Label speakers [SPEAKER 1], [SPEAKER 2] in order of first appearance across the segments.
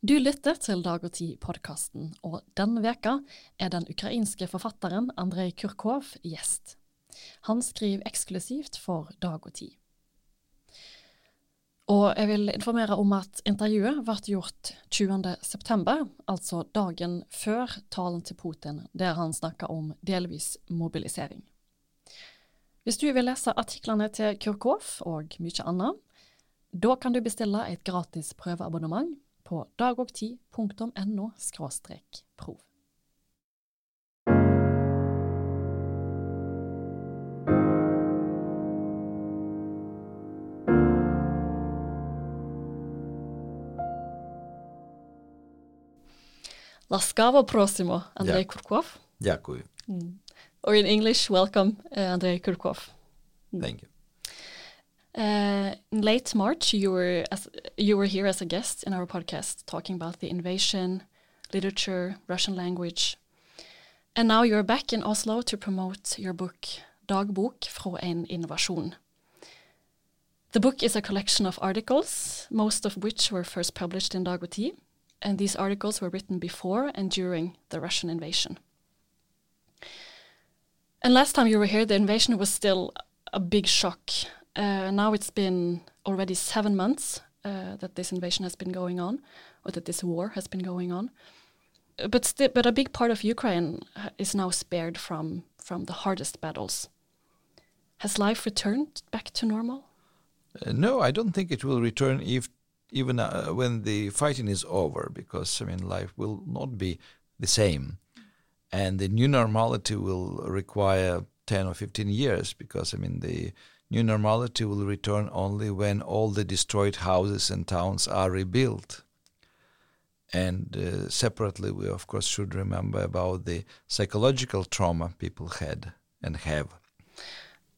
[SPEAKER 1] Du lytter til Dag og Tid-podkasten, og denne veka er den ukrainske forfatteren Andrej Kurkov gjest. Han skriver eksklusivt for Dag og Tid. Og jeg vil informere om at intervjuet ble gjort 20.9., altså dagen før talen til Putin, der han snakka om delvis mobilisering. Hvis du vil lese artiklene til Kurkov og mye annet, da kan du bestille et gratis prøveabonnement på dagogti.no prov. Laskavo prosimo, Andrej
[SPEAKER 2] Ja.
[SPEAKER 1] Kurkov.
[SPEAKER 2] Дякую.
[SPEAKER 1] Or in English, welcome, uh, Andrej Kurkov.
[SPEAKER 2] Thank you.
[SPEAKER 1] Uh, in late March, you were as you were here as a guest in our podcast, talking about the invasion, literature, Russian language, and now you're back in Oslo to promote your book "Dagbok fra en invasjon." The book is a collection of articles, most of which were first published in Dag og Tid, and these articles were written before and during the Russian invasion. And last time you were here, the invasion was still a big shock. Uh, now it's been already seven months uh, that this invasion has been going on, or that this war has been going on. Uh, But but a big part of Ukraine is now spared from from the hardest battles. Has life returned back to normal?
[SPEAKER 2] Uh, no, I don't think it will return if even uh, when the fighting is over, because I mean life will not be the same, and the new normality will require ten or fifteen years, because I mean the new normality will return only when all the destroyed houses and towns are rebuilt. And uh, separately, we of course should remember about the psychological trauma people had and have.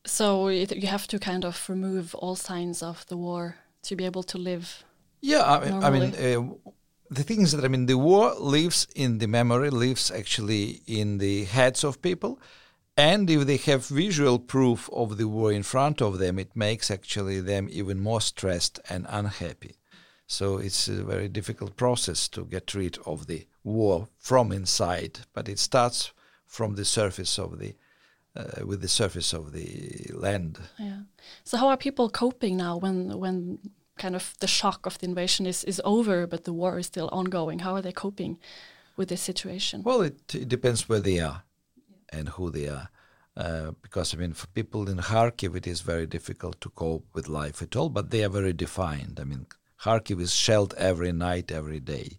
[SPEAKER 1] So it, you have to kind of remove all signs of the war to be able to live.
[SPEAKER 2] Yeah, I mean, I mean uh, the thing is that I mean the war lives in the memory, lives actually in the heads of people, and if they have visual proof of the war in front of them, it makes actually them even more stressed and unhappy. So it's a very difficult process to get rid of the war from inside, but it starts from the surface of the uh, with the surface of the land.
[SPEAKER 1] Yeah. So how are people coping now when when kind of the shock of the invasion is is over, but the war is still ongoing? How are they coping with this situation?
[SPEAKER 2] Well, it, it depends where they are and who they are. Uh, because, I mean, for people in Kharkiv, it is very difficult to cope with life at all, but they are very defined. I mean, Kharkiv is shelled every night, every day.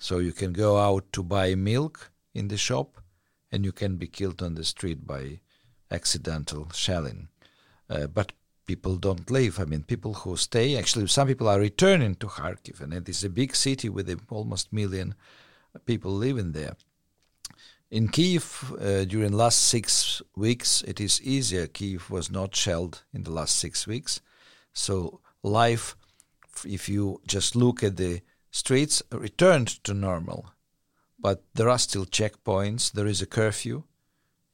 [SPEAKER 2] So you can go out to buy milk in the shop and you can be killed on the street by accidental shelling. Uh, but people don't leave. I mean, people who stay, actually, some people are returning to Kharkiv, and it is a big city with almost million people living there. In Kiev, uh, during last six weeks, it is easier. Kiev was not shelled in the last six weeks, so life, if you just look at the streets, returned to normal. But there are still checkpoints. There is a curfew.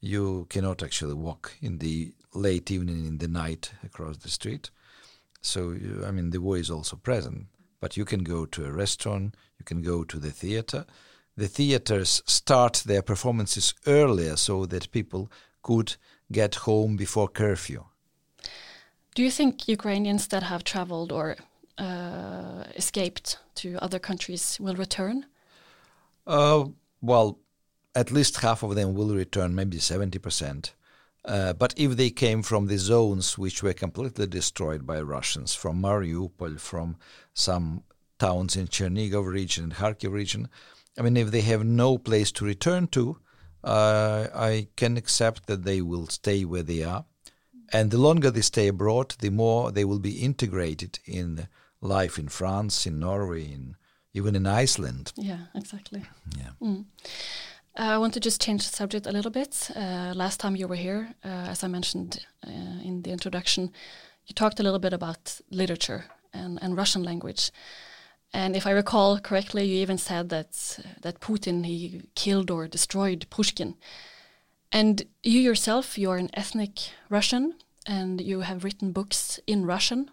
[SPEAKER 2] You cannot actually walk in the late evening, in the night, across the street. So, I mean, the war is also present. But you can go to a restaurant, you can go to the theater. The theaters start their performances earlier so that people could get home before curfew.
[SPEAKER 1] Do you think Ukrainians that have traveled or uh, escaped to other countries will return?
[SPEAKER 2] Uh, well, at least half of them will return, maybe 70%. Uh, but if they came from the zones which were completely destroyed by Russians, from Mariupol, from some towns in Chernigov region and Kharkiv region, I mean, if they have no place to return to, uh, I can accept that they will stay where they are. And the longer they stay abroad, the more they will be integrated in life in France, in Norway, in even in Iceland.
[SPEAKER 1] Yeah, exactly.
[SPEAKER 2] Yeah.
[SPEAKER 1] Mm. Uh, I want to just change the subject a little bit. Uh, last time you were here, uh, as I mentioned uh, in the introduction, you talked a little bit about literature and, and Russian language. And if I recall correctly, you even said that that Putin he killed or destroyed Pushkin. And you yourself, you are an ethnic Russian, and you have written books in Russian.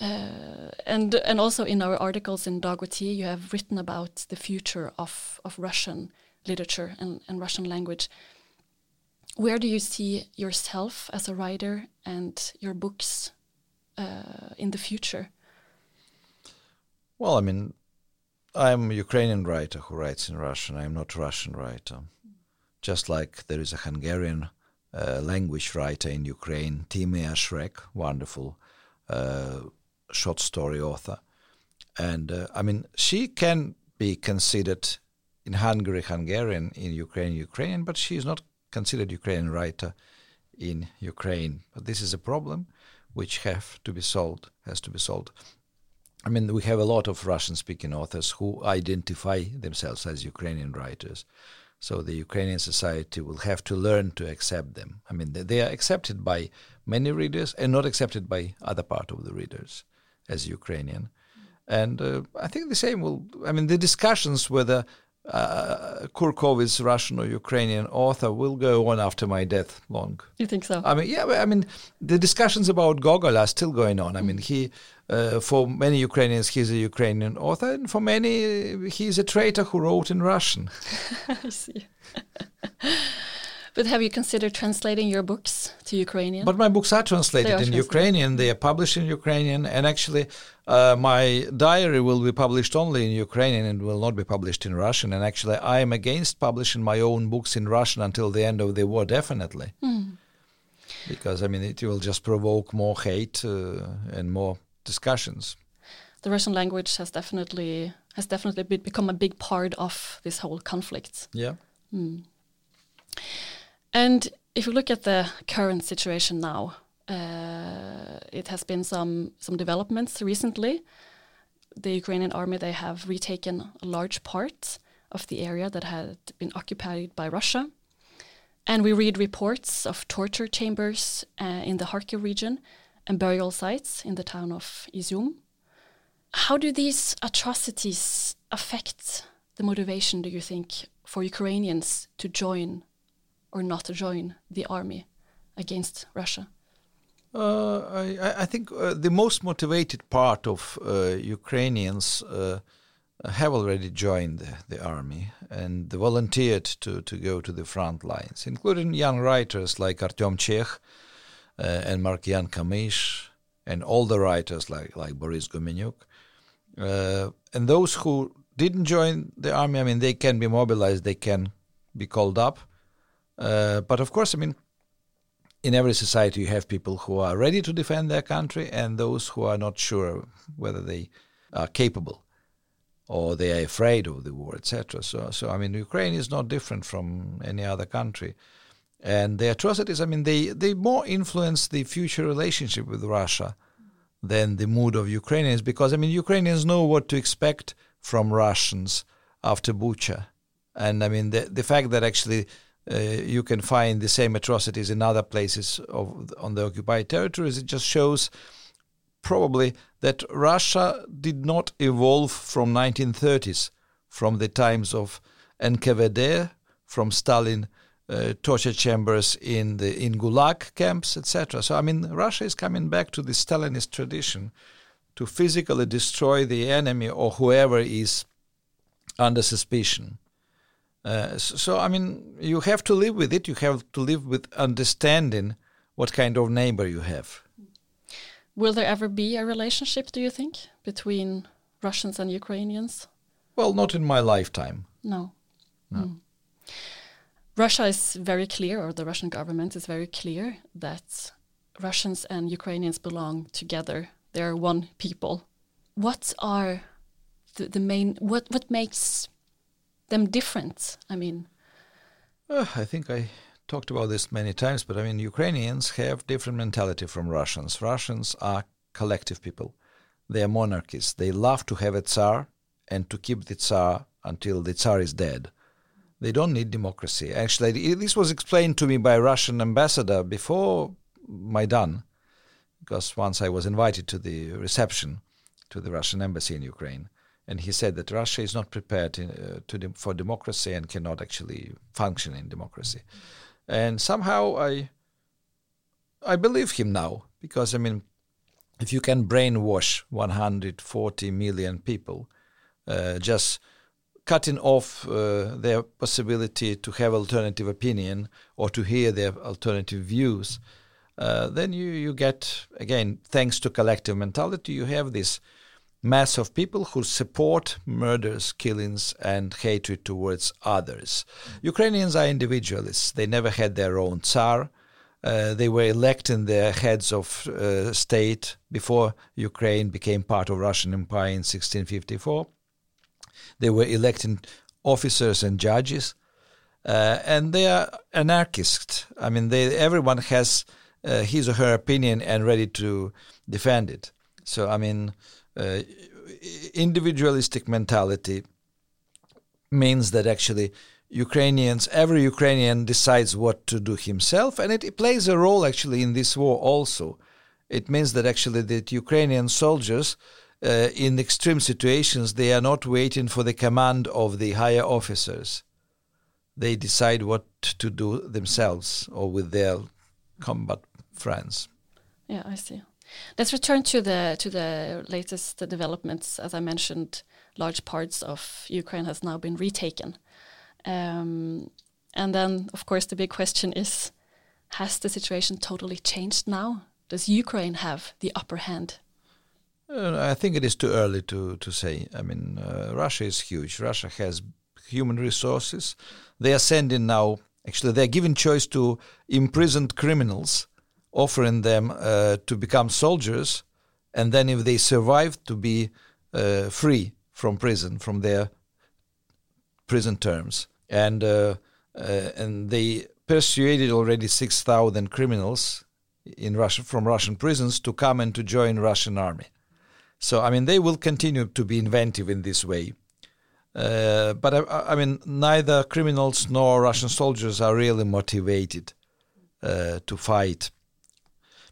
[SPEAKER 1] Uh, and and also in our articles in Dagbladet, you have written about the future of, of Russian literature and, and Russian language. Where do you see yourself as a writer and your books uh, in the future?
[SPEAKER 2] Well, I mean, I'm a Ukrainian writer who writes in Russian. I'm not a Russian writer. Just like there is a Hungarian uh, language writer in Ukraine, Timea Shrek, wonderful uh, short story author. And uh, I mean, she can be considered in Hungary Hungarian, in Ukraine Ukrainian, but she is not considered Ukrainian writer in Ukraine. But this is a problem which have to be solved, has to be solved. I mean, we have a lot of Russian-speaking authors who identify themselves as Ukrainian writers. So the Ukrainian society will have to learn to accept them. I mean, they are accepted by many readers and not accepted by other part of the readers as Ukrainian. And uh, I think the same will. I mean, the discussions whether uh, Kurkov is Russian or Ukrainian author will go on after my death long.
[SPEAKER 1] You think so?
[SPEAKER 2] I mean, yeah. I mean, the discussions about Gogol are still going on. I mean, he, uh, for many Ukrainians, he's a Ukrainian author, and for many, he's a traitor who wrote in Russian.
[SPEAKER 1] I see. But have you considered translating your books to Ukrainian?
[SPEAKER 2] But my books are translated are in translated. Ukrainian. They are published in Ukrainian, and actually, uh, my diary will be published only in Ukrainian and will not be published in Russian. And actually, I am against publishing my own books in Russian until the end of the war, definitely, mm. because I mean it will just provoke more hate uh, and more discussions.
[SPEAKER 1] The Russian language has definitely has definitely become a big part of this whole conflict.
[SPEAKER 2] Yeah. Mm.
[SPEAKER 1] And if you look at the current situation now, uh, it has been some some developments recently. The Ukrainian army they have retaken a large part of the area that had been occupied by Russia, and we read reports of torture chambers uh, in the Kharkiv region and burial sites in the town of Izium. How do these atrocities affect the motivation, do you think, for Ukrainians to join or not to join the army against Russia?
[SPEAKER 2] Uh, I, I, think uh, the most motivated part of uh, Ukrainians uh, have already joined the, the, army and volunteered to, to go to the front lines, including young writers like Artyom Chekh uh, and Markiyan Kamysh, and all the writers like, like Boris Gumenyuk. Uh, and those who didn't join the army, I mean, they can be mobilized, they can be called up uh, but of course, I mean, in every society, you have people who are ready to defend their country and those who are not sure whether they are capable or they are afraid of the war, etc. So, so I mean, Ukraine is not different from any other country. And the atrocities, I mean, they, they more influence the future relationship with Russia than the mood of Ukrainians because, I mean, Ukrainians know what to expect from Russians after Bucha. And I mean, the, the fact that actually uh, you can find the same atrocities in other places of, on the occupied territories. It just shows probably that Russia did not evolve from 1930s, from the times of NKVD, from Stalin uh, torture chambers in the in Gulag camps, etc. So I mean, Russia is coming back to the Stalinist tradition to physically destroy the enemy or whoever is under suspicion. Uh, so, I mean, you have to live with it. You have to live with understanding what kind of neighbor you have.
[SPEAKER 1] Will there ever be a relationship, do you think, between Russians and Ukrainians?
[SPEAKER 2] Well, not in my lifetime.
[SPEAKER 1] No.
[SPEAKER 2] No. Mm.
[SPEAKER 1] Russia is very clear, or the Russian government is very clear, that Russians and Ukrainians belong together. They are one people. What are the, the main, what, what makes them different? I mean,
[SPEAKER 2] uh, I think I talked about this many times, but I mean, Ukrainians have different mentality from Russians. Russians are collective people. They are monarchies. They love to have a tsar and to keep the tsar until the tsar is dead. They don't need democracy. Actually, this was explained to me by a Russian ambassador before Maidan, because once I was invited to the reception to the Russian embassy in Ukraine and he said that Russia is not prepared uh, to de- for democracy and cannot actually function in democracy. And somehow I I believe him now because I mean if you can brainwash 140 million people, uh, just cutting off uh, their possibility to have alternative opinion or to hear their alternative views, uh, then you, you get, again, thanks to collective mentality, you have this mass of people who support murders, killings, and hatred towards others. Ukrainians are individualists. They never had their own Tsar. Uh, they were electing their heads of uh, state before Ukraine became part of Russian Empire in 1654. They were electing officers and judges, uh, and they are anarchists. I mean, they, everyone has uh, his or her opinion and ready to defend it. So, I mean, uh, individualistic mentality means that actually Ukrainians, every Ukrainian decides what to do himself, and it, it, plays a role actually in this war also. It means that actually that Ukrainian soldiers, uh, in extreme situations, they are not waiting for the command of the higher officers. They decide what to do themselves or with their combat friends.
[SPEAKER 1] Yeah, I see. Let's return to the to the latest developments. As I mentioned, large parts of Ukraine has now been retaken, um, and then of course the big question is: Has the situation totally changed now? Does Ukraine have the upper hand?
[SPEAKER 2] Uh, I think it is too early to to say. I mean, uh, Russia is huge. Russia has human resources. They are sending now. Actually, they are giving choice to imprisoned criminals offering them uh, to become soldiers, and then if they survive, to be uh, free from prison, from their prison terms. And uh, and they persuaded already six thousand criminals in Russia from Russian prisons to come and to join Russian army. So I mean, they will continue to be inventive in this way. Uh, but I, I, mean, neither criminals nor Russian soldiers are really motivated uh, to fight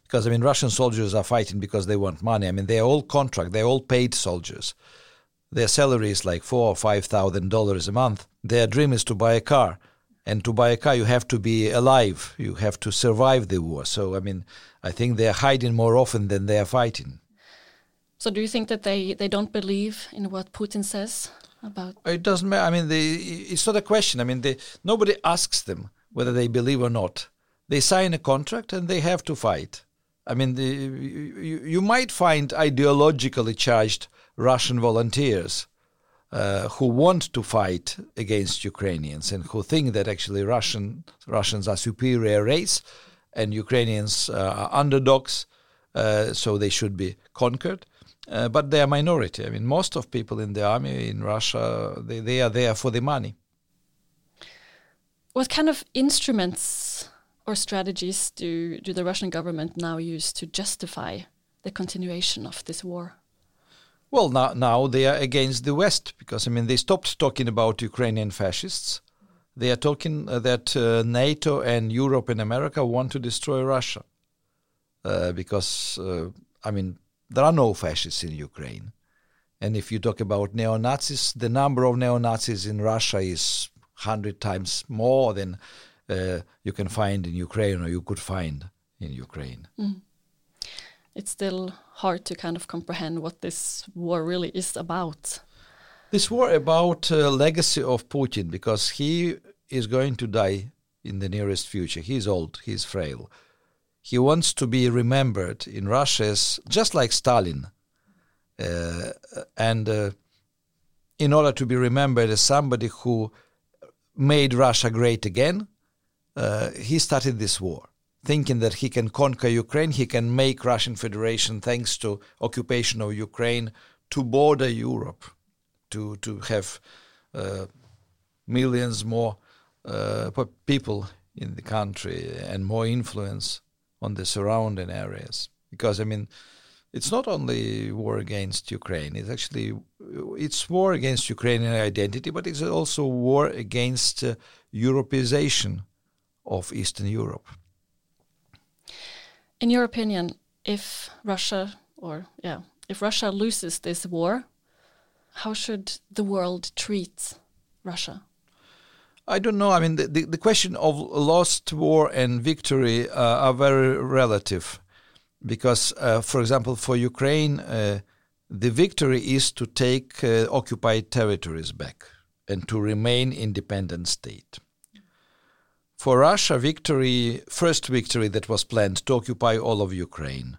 [SPEAKER 2] because I mean Russian soldiers are fighting because they want money. I mean they're all contract, they're all paid soldiers. Their salary is like four or five thousand dollars a month. Their dream is to buy a car, and to buy a car you have to be alive. You have to survive the war. So I mean, I think they're hiding more often than they are fighting.
[SPEAKER 1] So do you think that they they don't believe in what Putin says about?
[SPEAKER 2] It doesn't matter. I mean, it's not a question. I mean, they, nobody asks them whether they believe or not. They sign a contract and they have to fight I mean, the, you, you might find ideologically charged Russian volunteers uh, who want to fight against Ukrainians and who think that actually Russian Russians are superior race and Ukrainians uh, are underdogs, uh, so they should be conquered. Uh, but they are minority. I mean, most of people in the army in Russia they, they are there for the money.
[SPEAKER 1] What kind of instruments or strategies do, do the Russian government now use to justify the continuation of this war?
[SPEAKER 2] Well, now, now they are against the West because, I mean, they stopped talking about Ukrainian fascists. They are talking uh, that uh, NATO and Europe and America want to destroy Russia uh, because, uh, I mean, there are no fascists in Ukraine. And if you talk about neo Nazis, the number of neo Nazis in Russia is 100 times more than uh, you can find in Ukraine or you could find in Ukraine. Mm.
[SPEAKER 1] It's still hard to kind of comprehend what this war really is about.
[SPEAKER 2] This war about uh, legacy of Putin because he is going to die in the nearest future. He's old, he's frail. He wants to be remembered in Russia as just like Stalin. Uh, and uh, in order to be remembered as somebody who made Russia great again, uh, he started this war thinking that he can conquer Ukraine, he can make Russian Federation, thanks to occupation of Ukraine, to border Europe, to to have uh, millions more uh, people in the country and more influence on the surrounding areas. Because I mean, it's not only war against Ukraine; it's actually it's war against Ukrainian identity, but it's also war against uh, Europeization of Eastern Europe.
[SPEAKER 1] In your opinion, if Russia or yeah, if Russia loses this war, how should the world treat Russia?
[SPEAKER 2] I don't know. I mean, the, the, the question of lost war and victory uh, are very relative. because, uh, for example, for Ukraine, uh, the victory is to take uh, occupied territories back and to remain independent state. For Russia, victory, first victory that was planned to occupy all of Ukraine.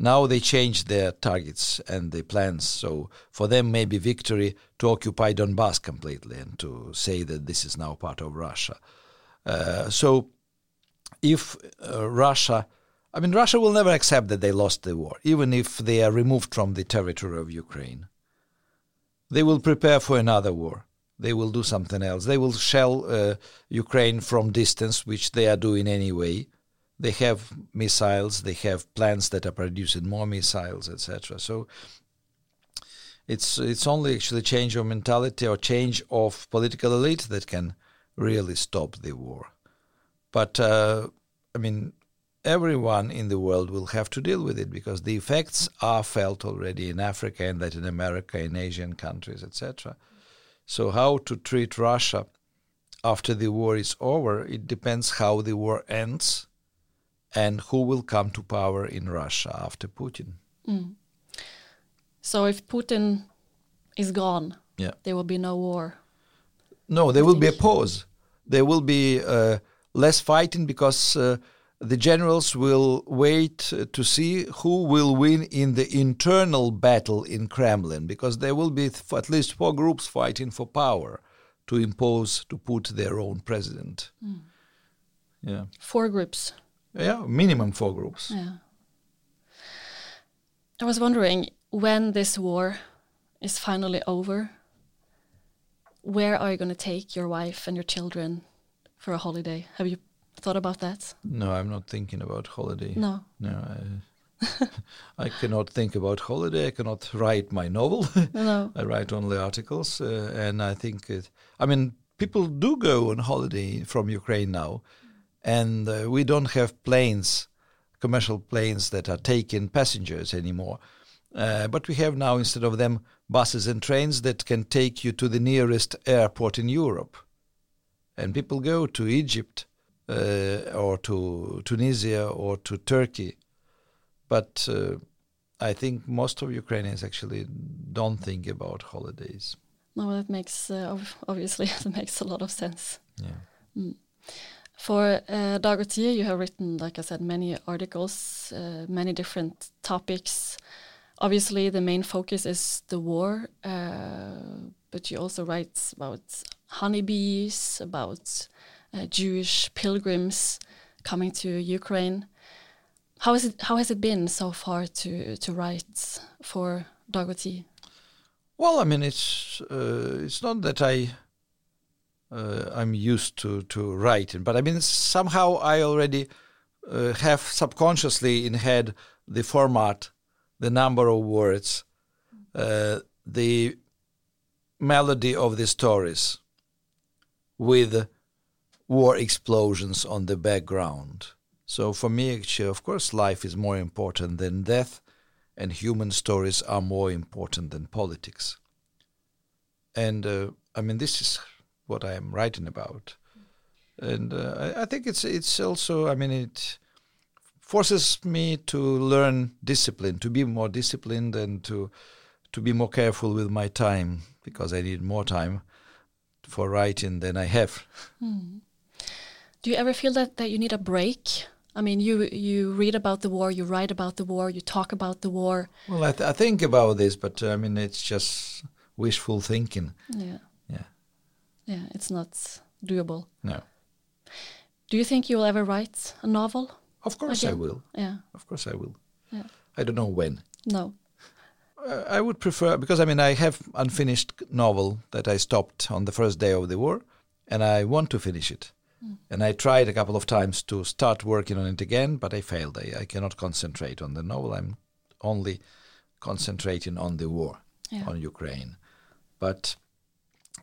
[SPEAKER 2] Now they changed their targets and their plans. So for them, maybe victory to occupy Donbass completely and to say that this is now part of Russia. Uh, so if uh, Russia, I mean, Russia will never accept that they lost the war, even if they are removed from the territory of Ukraine. They will prepare for another war. They will do something else. They will shell uh, Ukraine from distance, which they are doing anyway. They have missiles. They have plants that are producing more missiles, etc. So it's it's only actually change of mentality or change of political elite that can really stop the war. But uh, I mean, everyone in the world will have to deal with it because the effects are felt already in Africa, in Latin America, in Asian countries, etc. So, how to treat Russia after the war is over, it depends how the war ends and who will come to power in Russia after Putin.
[SPEAKER 1] Mm. So, if Putin is gone,
[SPEAKER 2] yeah.
[SPEAKER 1] there will be no war.
[SPEAKER 2] No, there will be a pause. There will be uh, less fighting because uh, the generals will wait uh, to see who will win in the internal battle in Kremlin because there will be at least four groups fighting for power to impose to put their own president. Mm. Yeah.
[SPEAKER 1] Four groups.
[SPEAKER 2] Yeah, minimum four groups.
[SPEAKER 1] Yeah. I was wondering when this war is finally over, where are you going to take your wife and your children for a holiday? Have you thought about that?
[SPEAKER 2] No, I'm not thinking about holiday.
[SPEAKER 1] No.
[SPEAKER 2] No, I, I cannot think about holiday. I cannot write my novel.
[SPEAKER 1] No.
[SPEAKER 2] I write only articles, uh, and I think it. I mean, people do go on holiday from Ukraine now, and uh, we don't have planes, commercial planes that are taking passengers anymore. Uh, but we have now, instead of them, buses and trains that can take you to the nearest airport in Europe. And people go to Egypt uh, or to Tunisia or to Turkey. But uh, I think most of Ukrainians actually don't think about holidays.
[SPEAKER 1] No, that makes uh, obviously that makes a lot of sense.
[SPEAKER 2] Yeah.
[SPEAKER 1] Mm. For uh, you have written, like I said, many articles, uh, many different topics. Obviously, the main focus is the war, uh, but you also write about honeybees, about uh, Jewish pilgrims coming to Ukraine. How is it? How has it been so far to to write for Dag og Tid?
[SPEAKER 2] Well, I mean, it's uh, it's not that I uh, I'm used to to writing, but I mean somehow I already uh, have subconsciously in head the format, the number of words, uh, the melody of the stories, with war explosions on the background. So for me, actually, of course, life is more important than death, and human stories are more important than politics. And uh, I mean, this is what I am writing about, and uh, I, I, think it's it's also, I mean, it forces me to learn discipline, to be more disciplined, and to to be more careful with my time because I need more time for writing than I have.
[SPEAKER 1] Mm. Do you ever feel that, that you need a break? I mean, you you read about the war, you write about the war, you talk about the war.
[SPEAKER 2] Well, I, th I think about this, but uh, I mean, it's just wishful thinking.
[SPEAKER 1] Yeah.
[SPEAKER 2] Yeah.
[SPEAKER 1] It's not doable.
[SPEAKER 2] No.
[SPEAKER 1] Do you think you will ever write a novel?
[SPEAKER 2] Of course
[SPEAKER 1] again?
[SPEAKER 2] I will.
[SPEAKER 1] Yeah.
[SPEAKER 2] Of course I will.
[SPEAKER 1] Yeah.
[SPEAKER 2] I don't know when.
[SPEAKER 1] No.
[SPEAKER 2] Uh, I would prefer because I mean I have unfinished novel that I stopped on the first day of the war, and I want to finish it. Mm. And I tried a couple of times to start working on it again, but I failed. I, I cannot concentrate on the novel. I'm only concentrating on the war,
[SPEAKER 1] yeah.
[SPEAKER 2] on Ukraine. But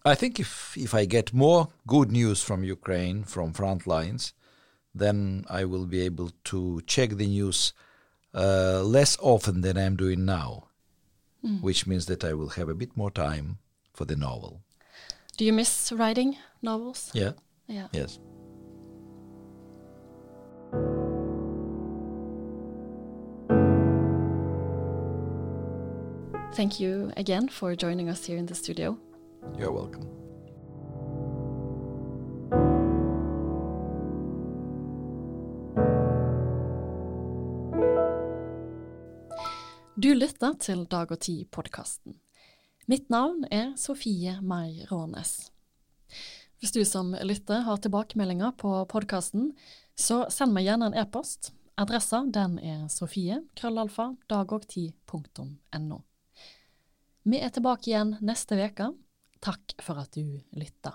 [SPEAKER 2] I think if, if I get more good news from Ukraine, from front lines, then I will be able to check the news uh, less often than I'm doing now, mm. which means that I will have a bit more time for the novel.
[SPEAKER 1] Do you miss writing novels?
[SPEAKER 2] Yeah.
[SPEAKER 1] Yeah.
[SPEAKER 2] Yes.
[SPEAKER 1] Thank you again for joining us here in the studio.
[SPEAKER 2] You're welcome.
[SPEAKER 1] Du lytter til Dag og Tid-podkasten. Mitt navn er Sofie Mai Rånes. Hvis du som lytter har tilbakemeldinger på podkasten, så send meg gjerne en e-post. Adressa den er sofie Vi er tilbake igjen neste uke. Takk for at du lytta.